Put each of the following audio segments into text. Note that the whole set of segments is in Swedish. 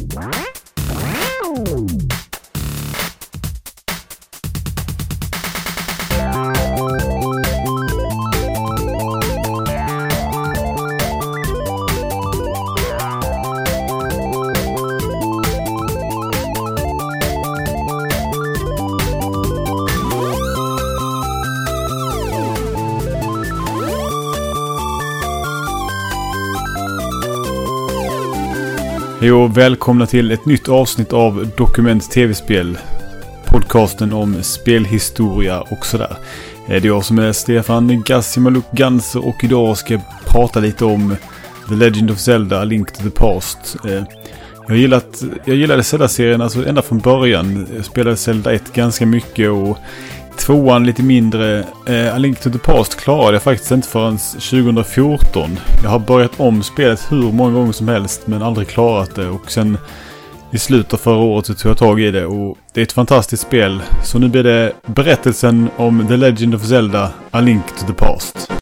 Wow. Hej och välkomna till ett nytt avsnitt av Dokument TV-spel. Podcasten om spelhistoria och sådär. Eh, det är jag som är Stefan Gassimaluk Ganser och idag ska jag prata lite om The Legend of Zelda, A Link to the Past. Eh, jag, gillat, jag gillade Zelda-serien alltså ända från början. Jag spelade Zelda 1 ganska mycket och Tvåan lite mindre. Eh, A Link to the Past klarade jag faktiskt inte förrän 2014. Jag har börjat om spelet hur många gånger som helst men aldrig klarat det. Och sen i slutet av förra året så tog jag tag i det och det är ett fantastiskt spel. Så nu blir det berättelsen om The Legend of Zelda A Link to the Past.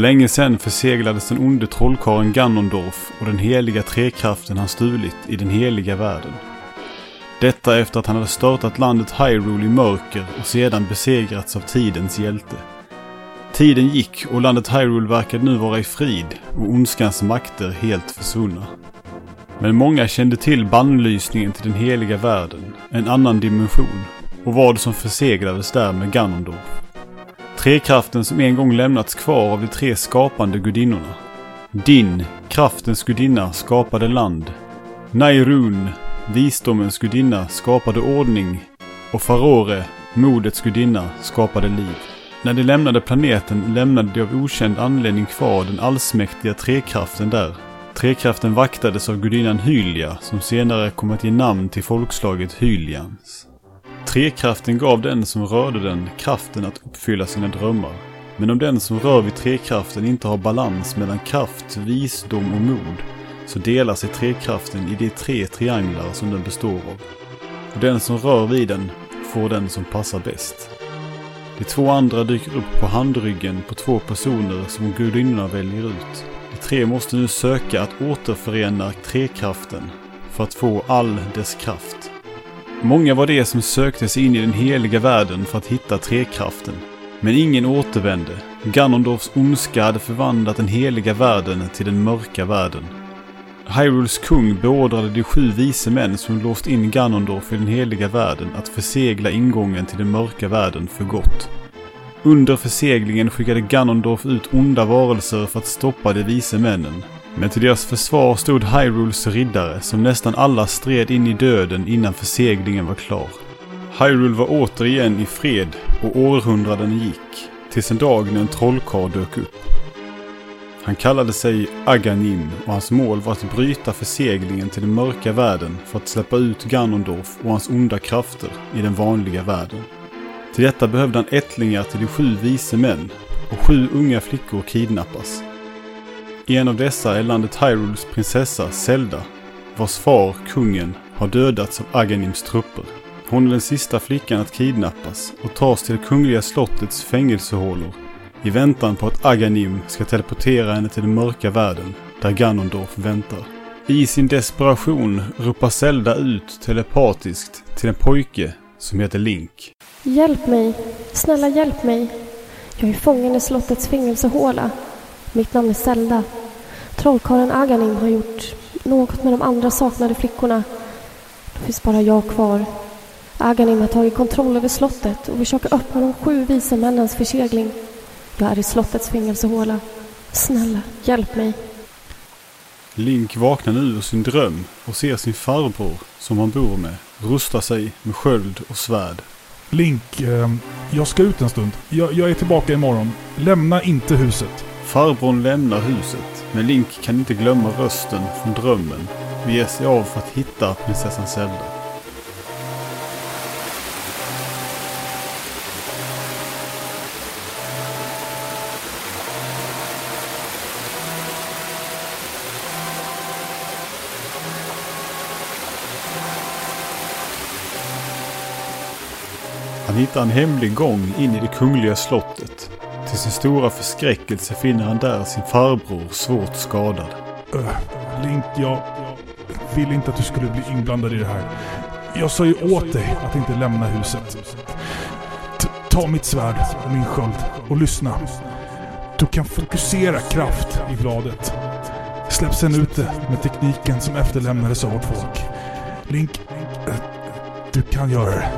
För länge sedan förseglades den onde trollkarlen Ganondorf och den heliga trekraften han stulit i den heliga världen. Detta efter att han hade störtat landet Hyrule i mörker och sedan besegrats av tidens hjälte. Tiden gick och landet Hyrule verkade nu vara i frid och ondskans makter helt försvunna. Men många kände till bannlysningen till den heliga världen, en annan dimension, och vad som förseglades där med Ganondorf. Trekraften som en gång lämnats kvar av de tre skapande gudinnorna. Din, kraftens gudinna, skapade land. Nairun, visdomens gudinna, skapade ordning. Och Farore, modets gudinna, skapade liv. När de lämnade planeten lämnade de av okänd anledning kvar den allsmäktiga trekraften där. Trekraften vaktades av gudinnan Hylia som senare kom att ge namn till folkslaget Hylians. Trekraften gav den som rörde den kraften att uppfylla sina drömmar. Men om den som rör vid trekraften inte har balans mellan kraft, visdom och mod så delar sig trekraften i de tre trianglar som den består av. Och den som rör vid den får den som passar bäst. De två andra dyker upp på handryggen på två personer som gudinnorna väljer ut. De tre måste nu söka att återförena trekraften för att få all dess kraft. Många var det som sökte sig in i den heliga världen för att hitta trekraften. Men ingen återvände. Ganondorfs ondska hade förvandlat den heliga världen till den mörka världen. Hyrules kung beordrade de sju vise män som låst in Ganondorf i den heliga världen att försegla ingången till den mörka världen för gott. Under förseglingen skickade Ganondorf ut onda varelser för att stoppa de vise männen. Men till deras försvar stod Hyrules riddare som nästan alla stred in i döden innan förseglingen var klar. Hyrule var återigen i fred och århundraden gick, tills en dag när en trollkarl dök upp. Han kallade sig Aganim och hans mål var att bryta förseglingen till den mörka världen för att släppa ut Ganondorf och hans onda krafter i den vanliga världen. Till detta behövde han ättlingar till de sju vise män och sju unga flickor kidnappas. I En av dessa är landet Hyrules prinsessa Zelda, vars far, kungen, har dödats av Aganims trupper. Hon är den sista flickan att kidnappas och tas till det kungliga slottets fängelsehålor i väntan på att Aganim ska teleportera henne till den mörka världen där Ganondorf väntar. I sin desperation ropar Zelda ut telepatiskt till en pojke som heter Link. Hjälp mig! Snälla hjälp mig! Jag är fången i slottets fängelsehåla. Mitt namn är Zelda. Trollkarlen Aganim har gjort något med de andra saknade flickorna. Då finns bara jag kvar. Aganim har tagit kontroll över slottet och försöker öppna de sju vise männens försegling. Jag är i slottets fängelsehåla. Snälla, hjälp mig. Link vaknar nu ur sin dröm och ser sin farbror, som han bor med, rusta sig med sköld och svärd. Link, eh, jag ska ut en stund. Jag, jag är tillbaka imorgon. Lämna inte huset. Farbrorn lämnar huset, men Link kan inte glömma rösten från drömmen och ger sig av för att hitta prinsessan Zelda. Han hittar en hemlig gång in i det kungliga slottet till sin stora förskräckelse finner han där sin farbror svårt skadad. Uh, Link, jag vill inte att du skulle bli inblandad i det här. Jag sa ju åt dig att inte lämna huset. T ta mitt svärd och min sköld och lyssna. Du kan fokusera kraft i bladet. Släpp sen ut det med tekniken som efterlämnades av vårt folk. Link, du kan göra det.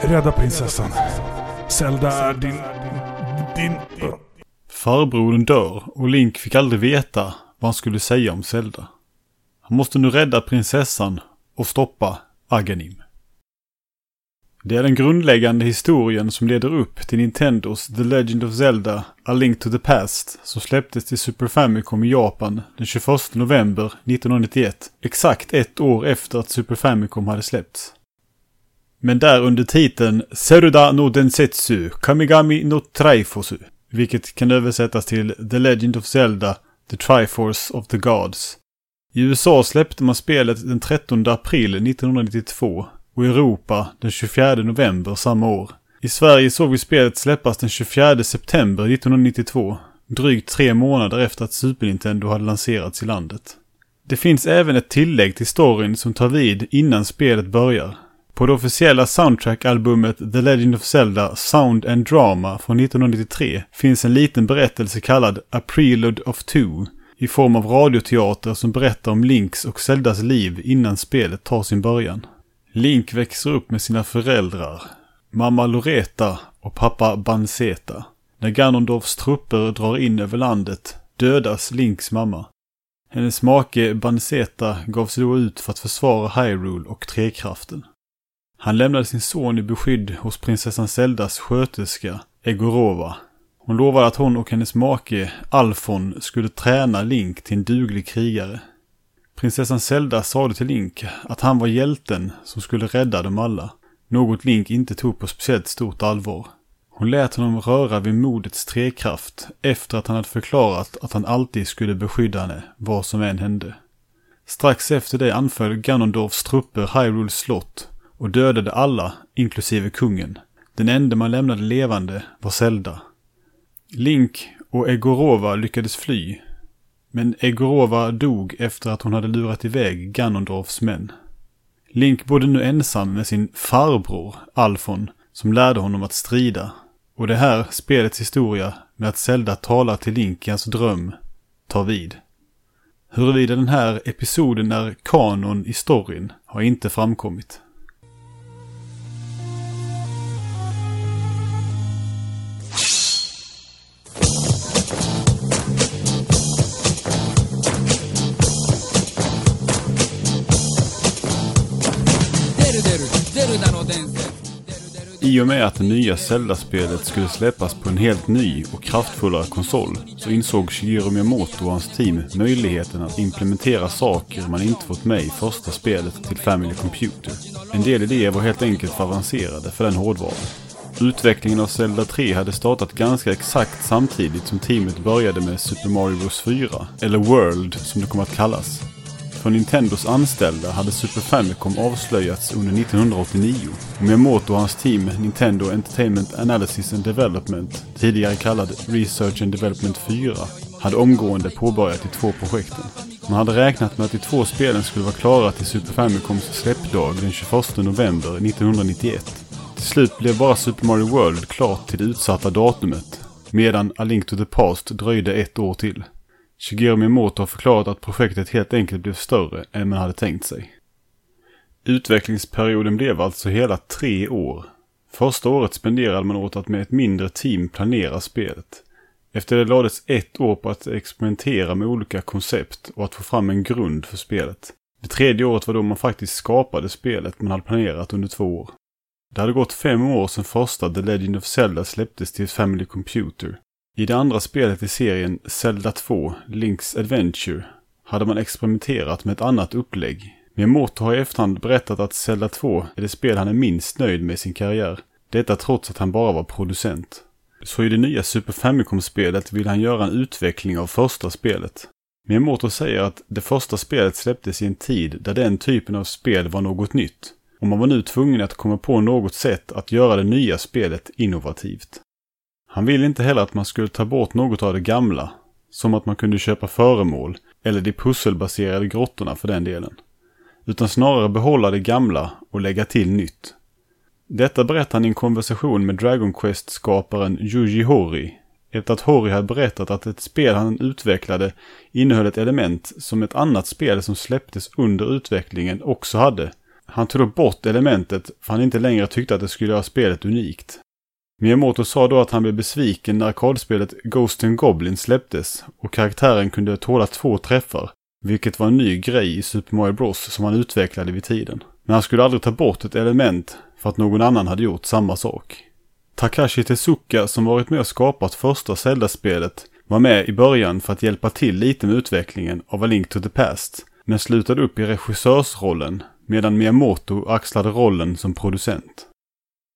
Rädda prinsessan. Zelda är din din... Farbrodern dör och Link fick aldrig veta vad han skulle säga om Zelda. Han måste nu rädda prinsessan och stoppa Aghanim. Det är den grundläggande historien som leder upp till Nintendos The Legend of Zelda A Link to the Past som släpptes till Super Famicom i Japan den 21 november 1991, exakt ett år efter att Super Famicom hade släppts. Men där under titeln Seruda no Densetsu Kamigami no Trifosu, vilket kan översättas till The Legend of Zelda The Triforce of the Gods. I USA släppte man spelet den 13 april 1992 och i Europa den 24 november samma år. I Sverige såg vi spelet släppas den 24 september 1992, drygt tre månader efter att Super Nintendo hade lanserats i landet. Det finns även ett tillägg till storyn som tar vid innan spelet börjar. På det officiella soundtrack-albumet The Legend of Zelda Sound and Drama från 1993 finns en liten berättelse kallad A Prelude of Two i form av radioteater som berättar om Links och Zeldas liv innan spelet tar sin början. Link växer upp med sina föräldrar, mamma Loreta och pappa Banseta. När Ganondorfs trupper drar in över landet dödas Links mamma. Hennes make Banseta gav sig då ut för att försvara Hyrule och Trekraften. Han lämnade sin son i beskydd hos prinsessan Zeldas sköterska Egorova. Hon lovade att hon och hennes make Alfon skulle träna Link till en duglig krigare. Prinsessan Zelda sade till Link att han var hjälten som skulle rädda dem alla. Något Link inte tog på speciellt stort allvar. Hon lät honom röra vid modets trekraft efter att han hade förklarat att han alltid skulle beskydda henne, vad som än hände. Strax efter det anföll Ganondorfs trupper Hyrules slott och dödade alla, inklusive kungen. Den enda man lämnade levande var Zelda. Link och Egorova lyckades fly, men Egorova dog efter att hon hade lurat iväg Ganondorfs män. Link bodde nu ensam med sin farbror, Alfon, som lärde honom att strida. Och det här spelets historia med att Zelda talar till Link i hans dröm tar vid. Huruvida den här episoden är kanon i storyn har inte framkommit. I och med att det nya Zelda-spelet skulle släppas på en helt ny och kraftfullare konsol så insåg Shigeru Miyamoto och hans team möjligheten att implementera saker man inte fått med i första spelet till Family Computer. En del idéer var helt enkelt för avancerade för den hårdvaran. Utvecklingen av Zelda 3 hade startat ganska exakt samtidigt som teamet började med Super Mario Bros 4, eller World som det kom att kallas. För Nintendos anställda hade Super Famicom avslöjats under 1989 och Miyamoto och hans team Nintendo Entertainment Analysis and Development, tidigare kallad Research and Development 4, hade omgående påbörjat de två projekten. Man hade räknat med att de två spelen skulle vara klara till Super Famicoms släppdag den 21 november 1991. Till slut blev bara Super Mario World klart till det utsatta datumet, medan A Link to the Past dröjde ett år till. Shigeru Miyamoto har förklarat att projektet helt enkelt blev större än man hade tänkt sig. Utvecklingsperioden blev alltså hela tre år. Första året spenderade man åt att med ett mindre team planera spelet. Efter det lades ett år på att experimentera med olika koncept och att få fram en grund för spelet. Det tredje året var då man faktiskt skapade spelet man hade planerat under två år. Det hade gått fem år sedan första The Legend of Zelda släpptes till Family Computer i det andra spelet i serien Zelda 2, Link's Adventure, hade man experimenterat med ett annat upplägg. Miyamoto har i efterhand berättat att Zelda 2 är det spel han är minst nöjd med i sin karriär. Detta trots att han bara var producent. Så i det nya Super Famicom-spelet vill han göra en utveckling av första spelet. Miyamoto säger att det första spelet släpptes i en tid där den typen av spel var något nytt. och man var nu tvungen att komma på något sätt att göra det nya spelet innovativt. Han ville inte heller att man skulle ta bort något av det gamla, som att man kunde köpa föremål, eller de pusselbaserade grottorna för den delen. Utan snarare behålla det gamla och lägga till nytt. Detta berättar han i en konversation med Dragon Quest-skaparen Yuji Horii efter att Hori hade berättat att ett spel han utvecklade innehöll ett element som ett annat spel som släpptes under utvecklingen också hade. Han tog då bort elementet för han inte längre tyckte att det skulle göra spelet unikt. Miyamoto sa då att han blev besviken när arkadspelet Ghost and Goblin släpptes och karaktären kunde tåla två träffar, vilket var en ny grej i Super Mario Bros som han utvecklade vid tiden. Men han skulle aldrig ta bort ett element för att någon annan hade gjort samma sak. Takashi Tezuka som varit med och skapat första Zelda-spelet var med i början för att hjälpa till lite med utvecklingen av A Link to the Past, men slutade upp i regissörsrollen medan Miyamoto axlade rollen som producent.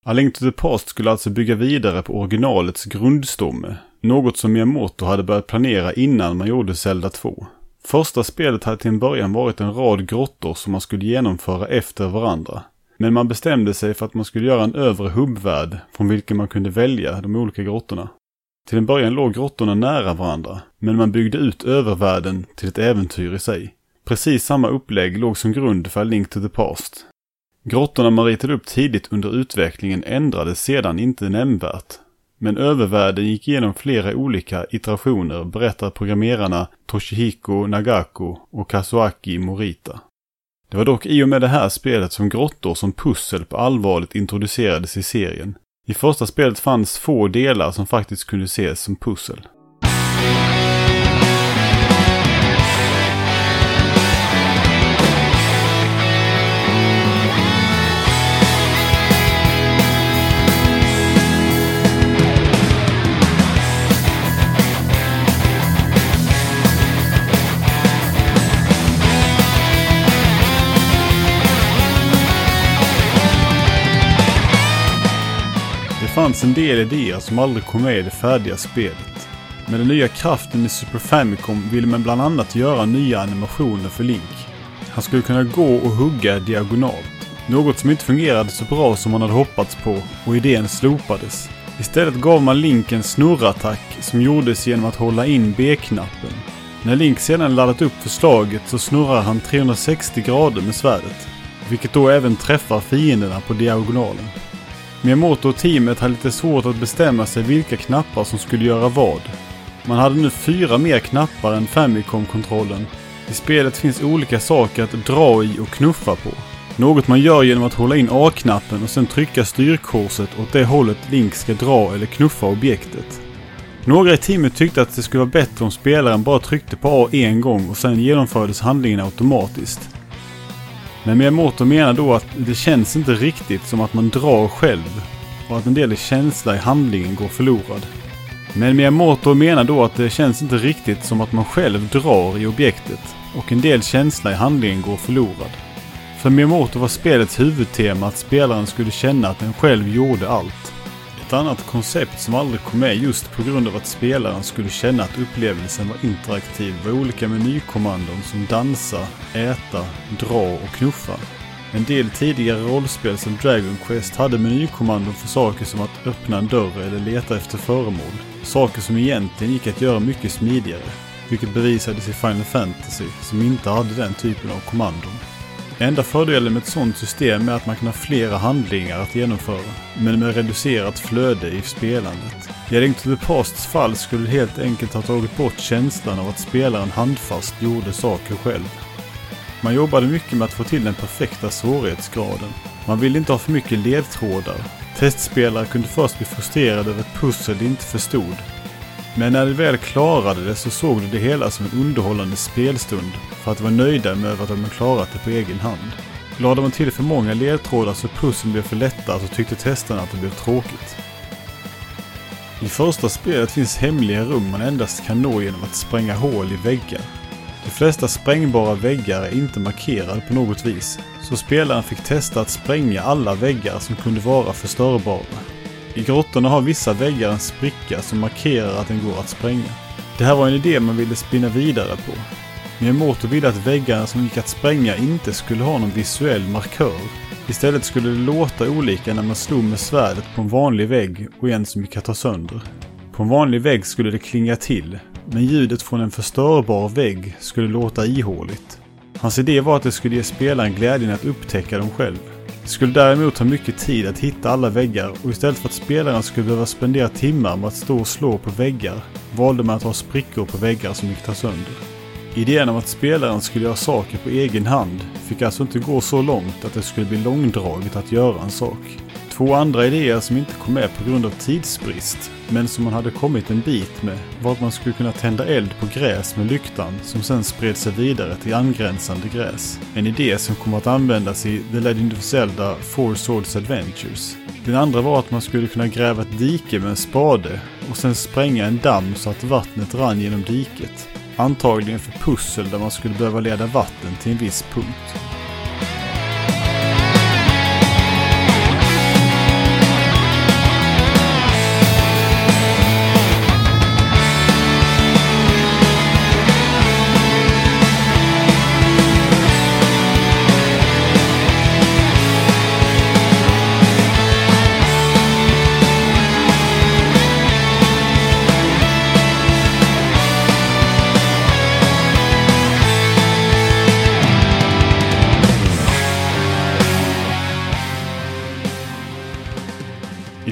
A Link to the Past skulle alltså bygga vidare på originalets grundstomme, något som Miyamoto hade börjat planera innan man gjorde Zelda 2. Första spelet hade till en början varit en rad grottor som man skulle genomföra efter varandra. Men man bestämde sig för att man skulle göra en övre hubbvärld från vilken man kunde välja de olika grottorna. Till en början låg grottorna nära varandra, men man byggde ut övervärlden till ett äventyr i sig. Precis samma upplägg låg som grund för A Link to the Past. Grottorna man ritade upp tidigt under utvecklingen ändrades sedan inte nämnvärt. Men övervärlden gick igenom flera olika iterationer berättar programmerarna Toshihiko Nagako och Kazuaki Morita. Det var dock i och med det här spelet som grottor som pussel på allvarligt introducerades i serien. I första spelet fanns få delar som faktiskt kunde ses som pussel. Fanns en del idéer som aldrig kom med i det färdiga spelet. Med den nya kraften i Super Famicom ville man bland annat göra nya animationer för Link. Han skulle kunna gå och hugga diagonalt. Något som inte fungerade så bra som man hade hoppats på och idén slopades. Istället gav man Link en snurrattack som gjordes genom att hålla in B-knappen. När Link sedan laddat upp förslaget så snurrar han 360 grader med svärdet. Vilket då även träffar fienderna på diagonalen. Miyamoto och teamet hade lite svårt att bestämma sig vilka knappar som skulle göra vad. Man hade nu fyra mer knappar än Famicom-kontrollen. I spelet finns olika saker att dra i och knuffa på. Något man gör genom att hålla in A-knappen och sen trycka styrkorset åt det hållet Link ska dra eller knuffa objektet. Några i teamet tyckte att det skulle vara bättre om spelaren bara tryckte på A en gång och sen genomfördes handlingen automatiskt. Men Miyamoto menar då att det känns inte riktigt som att man drar själv och att en del känsla i handlingen går förlorad. Men Miyamoto menar då att det känns inte riktigt som att man själv drar i objektet och en del känsla i handlingen går förlorad. För Miyamoto var spelets huvudtema att spelaren skulle känna att den själv gjorde allt. Ett annat koncept som aldrig kom med just på grund av att spelaren skulle känna att upplevelsen var interaktiv var olika menykommandon som dansa, äta, dra och knuffa. En del tidigare rollspel som Dragon Quest hade menykommandon för saker som att öppna en dörr eller leta efter föremål. Saker som egentligen gick att göra mycket smidigare. Vilket bevisades i Final Fantasy som inte hade den typen av kommandon. Enda fördelen med ett sådant system är att man kan ha flera handlingar att genomföra, men med reducerat flöde i spelandet. I A Link to the Pasts fall skulle det helt enkelt ha tagit bort känslan av att spelaren handfast gjorde saker själv. Man jobbade mycket med att få till den perfekta svårighetsgraden. Man ville inte ha för mycket ledtrådar. Testspelare kunde först bli frustrerade över ett pussel de inte förstod men när de väl klarade det så såg de det hela som en underhållande spelstund för att vara nöjda med att de klarat det på egen hand. Lade man till för många ledtrådar så pussen blev för lätta så tyckte testarna att det blev tråkigt. I första spelet finns hemliga rum man endast kan nå genom att spränga hål i väggar. De flesta sprängbara väggar är inte markerade på något vis, så spelaren fick testa att spränga alla väggar som kunde vara förstörbara. I grottorna har vissa väggar en spricka som markerar att den går att spränga. Det här var en idé man ville spinna vidare på. Miyamoto ville att väggarna som gick att spränga inte skulle ha någon visuell markör. Istället skulle det låta olika när man slog med svärdet på en vanlig vägg och en som gick att ta sönder. På en vanlig vägg skulle det klinga till, men ljudet från en förstörbar vägg skulle låta ihåligt. Hans idé var att det skulle ge spelaren glädjen att upptäcka dem själv. Det skulle däremot ta mycket tid att hitta alla väggar och istället för att spelaren skulle behöva spendera timmar med att stå och slå på väggar valde man att ha sprickor på väggar som gick ta sönder. Idén om att spelaren skulle göra saker på egen hand fick alltså inte gå så långt att det skulle bli långdraget att göra en sak. Två andra idéer som inte kom med på grund av tidsbrist, men som man hade kommit en bit med, var att man skulle kunna tända eld på gräs med lyktan som sen spred sig vidare till angränsande gräs. En idé som kom att användas i The Legend of Zelda Four Swords Adventures. Den andra var att man skulle kunna gräva ett dike med en spade och sen spränga en damm så att vattnet rann genom diket. Antagligen för pussel där man skulle behöva leda vatten till en viss punkt.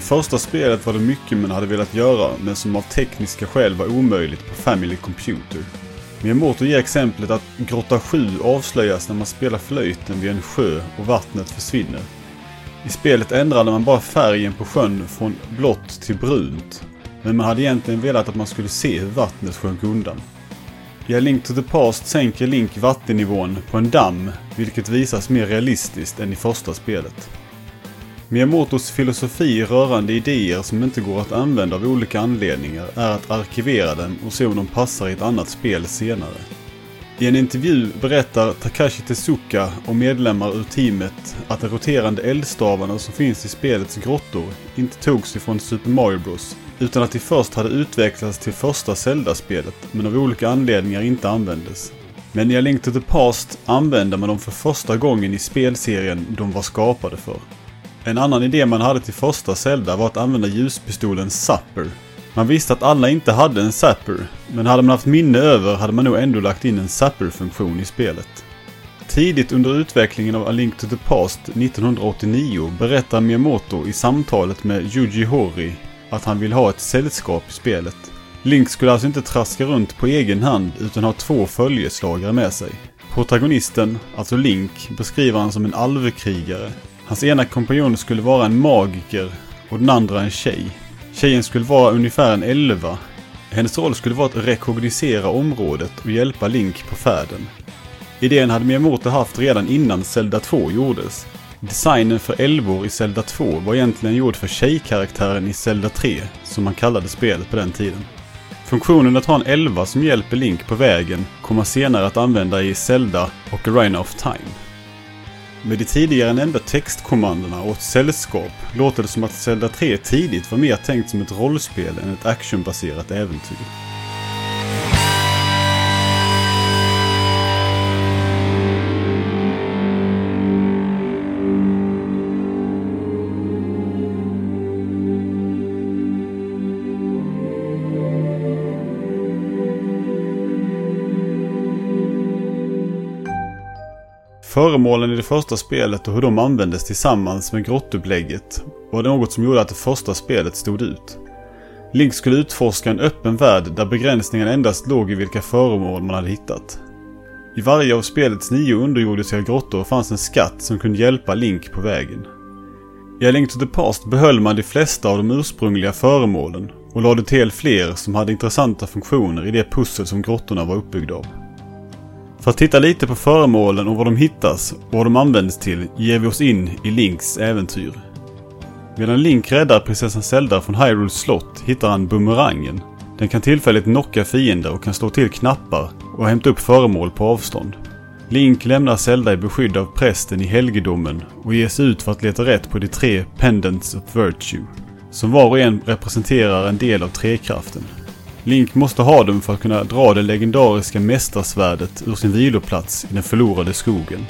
Första spelet var det mycket man hade velat göra men som av tekniska skäl var omöjligt på Family Computer. Miyamoto ger exemplet att Grotta 7 avslöjas när man spelar flöjten vid en sjö och vattnet försvinner. I spelet ändrade man bara färgen på sjön från blått till brunt. Men man hade egentligen velat att man skulle se hur vattnet sjönk undan. I A Link to the Past sänker Link vattennivån på en damm, vilket visas mer realistiskt än i första spelet. Miyamotos filosofi rörande idéer som inte går att använda av olika anledningar är att arkivera dem och se om de passar i ett annat spel senare. I en intervju berättar Takashi Tezuka och medlemmar ur teamet att de roterande eldstavarna som finns i spelets grottor inte togs ifrån Super Mario Bros. Utan att de först hade utvecklats till första Zelda-spelet men av olika anledningar inte användes. Men i A Link to the Past använde man dem för första gången i spelserien de var skapade för. En annan idé man hade till första Zelda var att använda ljuspistolen Zapper. Man visste att alla inte hade en Zapper, men hade man haft minne över hade man nog ändå lagt in en Zapper-funktion i spelet. Tidigt under utvecklingen av A Link to the Past 1989 berättar Miyamoto i samtalet med Yuji Horii att han vill ha ett sällskap i spelet. Link skulle alltså inte traska runt på egen hand utan ha två följeslagare med sig. Protagonisten, alltså Link, beskriver han som en alvkrigare Hans ena kompanjon skulle vara en magiker och den andra en tjej. Tjejen skulle vara ungefär en elva. Hennes roll skulle vara att rekognosera området och hjälpa Link på färden. Idén hade Miyamoto haft redan innan Zelda 2 gjordes. Designen för älvor i Zelda 2 var egentligen gjord för tjejkaraktären i Zelda 3, som man kallade spelet på den tiden. Funktionen att ha en elva som hjälper Link på vägen kommer senare att använda i Zelda och Arena of Time. Med de tidigare nämnda textkommandona och ett sällskap låter det som att Zelda 3 tidigt var mer tänkt som ett rollspel än ett actionbaserat äventyr. Föremålen i det första spelet och hur de användes tillsammans med grottupplägget var det något som gjorde att det första spelet stod ut. Link skulle utforska en öppen värld där begränsningen endast låg i vilka föremål man hade hittat. I varje av spelets nio underjordiska grottor fanns en skatt som kunde hjälpa Link på vägen. I A Link to the Past behöll man de flesta av de ursprungliga föremålen och lade till fler som hade intressanta funktioner i det pussel som grottorna var uppbyggda av. För att titta lite på föremålen och var de hittas och vad de används till ger vi oss in i Links äventyr. Medan Link räddar prinsessan Zelda från Hyrules slott hittar han bumerangen. Den kan tillfälligt knocka fiender och kan slå till knappar och hämta upp föremål på avstånd. Link lämnar Zelda i beskydd av prästen i helgedomen och ger sig ut för att leta rätt på de tre Pendants of Virtue, som var och en representerar en del av trekraften. Link måste ha dem för att kunna dra det legendariska mästarsvärdet ur sin viloplats i den förlorade skogen.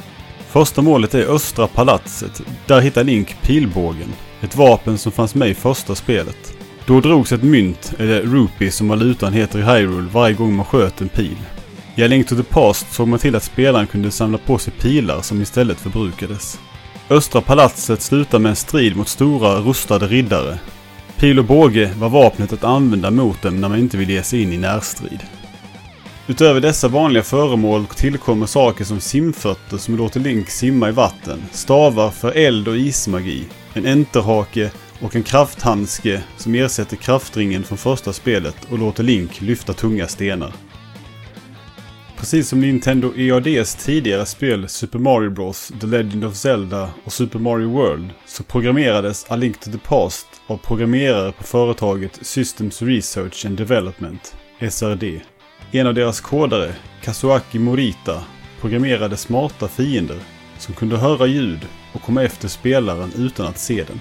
Första målet är Östra palatset. Där hittar Link pilbågen. Ett vapen som fanns med i första spelet. Då drogs ett mynt, eller rupee som valutan heter i Hyrule, varje gång man sköt en pil. I A Link to the Past såg man till att spelaren kunde samla på sig pilar som istället förbrukades. Östra palatset slutar med en strid mot stora rustade riddare. Pil och båge var vapnet att använda mot dem när man inte vill ge sig in i närstrid. Utöver dessa vanliga föremål tillkommer saker som simfötter som låter Link simma i vatten, stavar för eld och ismagi, en enterhake och en krafthandske som ersätter kraftringen från första spelet och låter Link lyfta tunga stenar. Precis som Nintendo EADs tidigare spel Super Mario Bros, The Legend of Zelda och Super Mario World så programmerades A Link to the Past av programmerare på företaget Systems Research and Development, SRD. En av deras kodare, Kazuaki Morita, programmerade smarta fiender som kunde höra ljud och komma efter spelaren utan att se den.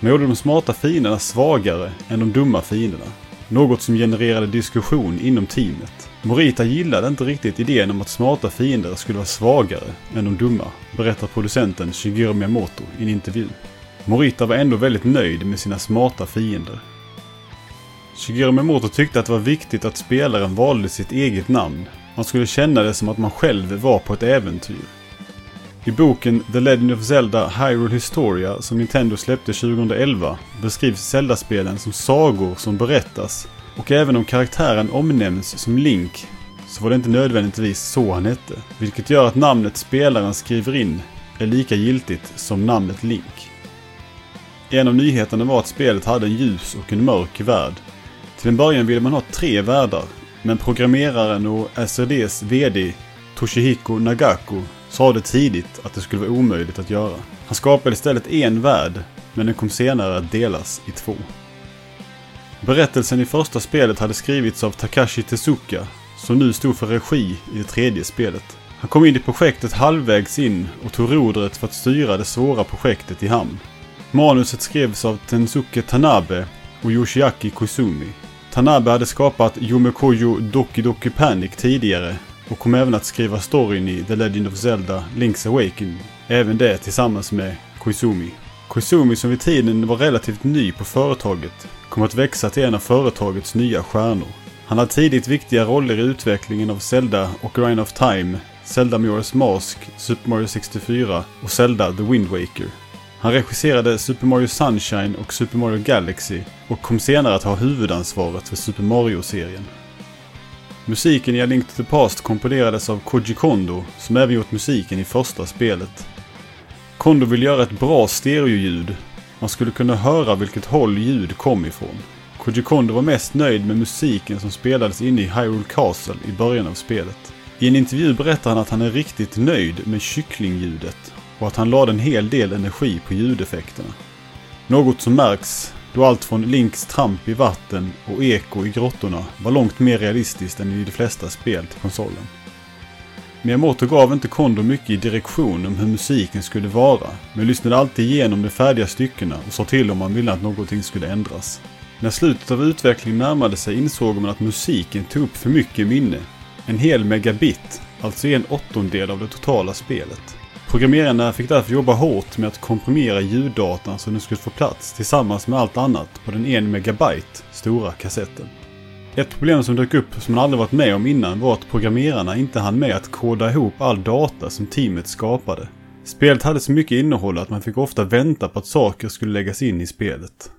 Man gjorde de smarta fienderna svagare än de dumma fienderna. Något som genererade diskussion inom teamet. Morita gillade inte riktigt idén om att smarta fiender skulle vara svagare än de dumma, berättar producenten Shigeru Miyamoto i en intervju. Morita var ändå väldigt nöjd med sina smarta fiender. Shigeru Miyamoto tyckte att det var viktigt att spelaren valde sitt eget namn. Man skulle känna det som att man själv var på ett äventyr. I boken The Legend of Zelda Hyrule Historia som Nintendo släppte 2011 beskrivs Zelda-spelen som sagor som berättas och även om karaktären omnämns som Link så var det inte nödvändigtvis så han hette. Vilket gör att namnet spelaren skriver in är lika giltigt som namnet Link. En av nyheterna var att spelet hade en ljus och en mörk värld. Till en början ville man ha tre världar, men programmeraren och SRDs VD Toshihiko Nagaku sade tidigt att det skulle vara omöjligt att göra. Han skapade istället en värld, men den kom senare att delas i två. Berättelsen i första spelet hade skrivits av Takashi Tezuka, som nu stod för regi i det tredje spelet. Han kom in i projektet halvvägs in och tog rodret för att styra det svåra projektet i hamn. Manuset skrevs av Tensuke Tanabe och Yoshiaki Kusumi. Tanabe hade skapat Yomekoyo Doki Doki Panic tidigare och kom även att skriva storyn i The Legend of Zelda Link's Awakening. Även det tillsammans med Koizumi. Koizumi som vid tiden var relativt ny på företaget kom att växa till en av företagets nya stjärnor. Han hade tidigt viktiga roller i utvecklingen av Zelda och Ocarina of Time, Zelda Majora's Mask, Super Mario 64 och Zelda The Wind Waker. Han regisserade Super Mario Sunshine och Super Mario Galaxy och kom senare att ha huvudansvaret för Super Mario-serien. Musiken i A Link to the Past komponerades av Koji Kondo som även gjort musiken i första spelet. Kondo vill göra ett bra stereoljud. Man skulle kunna höra vilket håll ljud kom ifrån. Koji Kondo var mest nöjd med musiken som spelades inne i Hyrule Castle i början av spelet. I en intervju berättar han att han är riktigt nöjd med kycklingljudet och att han lade en hel del energi på ljudeffekterna. Något som märks då allt från Links tramp i vatten och eko i grottorna var långt mer realistiskt än i de flesta spel till konsolen. Miyamoto gav inte Kondo mycket i direktion om hur musiken skulle vara, men lyssnade alltid igenom de färdiga styckena och sa till om man ville att någonting skulle ändras. När slutet av utvecklingen närmade sig insåg man att musiken tog upp för mycket minne. En hel megabit, alltså en åttondel av det totala spelet. Programmerarna fick därför jobba hårt med att komprimera ljuddatan så den skulle få plats tillsammans med allt annat på den 1 megabyte stora kassetten. Ett problem som dök upp som man aldrig varit med om innan var att programmerarna inte hann med att koda ihop all data som teamet skapade. Spelet hade så mycket innehåll att man fick ofta vänta på att saker skulle läggas in i spelet.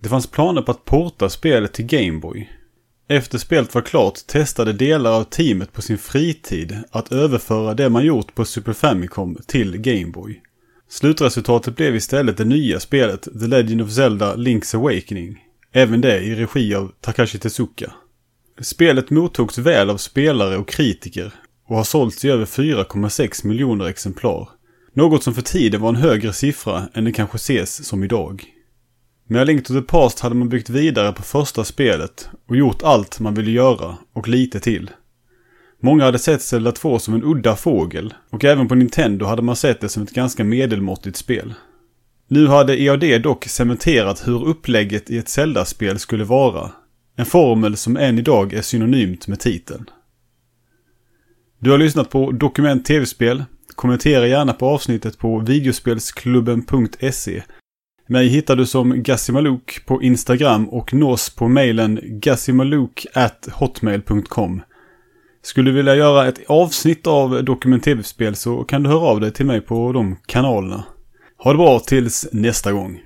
Det fanns planer på att porta spelet till Gameboy, efter spelet var klart testade delar av teamet på sin fritid att överföra det man gjort på Super Famicom till Gameboy. Slutresultatet blev istället det nya spelet The Legend of Zelda Link's Awakening. Även det i regi av Takashi Tezuka. Spelet mottogs väl av spelare och kritiker och har sålts i över 4,6 miljoner exemplar. Något som för tiden var en högre siffra än det kanske ses som idag. Med A Link to the Past hade man byggt vidare på första spelet och gjort allt man ville göra och lite till. Många hade sett Zelda 2 som en udda fågel och även på Nintendo hade man sett det som ett ganska medelmåttigt spel. Nu hade EAD dock cementerat hur upplägget i ett Zelda-spel skulle vara. En formel som än idag är synonymt med titeln. Du har lyssnat på Dokument TV-spel. kommentera gärna på avsnittet på videospelsklubben.se. Mig hittar du som Gassimaluk på Instagram och nås på mejlen gassimaluk@hotmail.com. Skulle du vilja göra ett avsnitt av Dokument TV-spel så kan du höra av dig till mig på de kanalerna. Ha det bra tills nästa gång.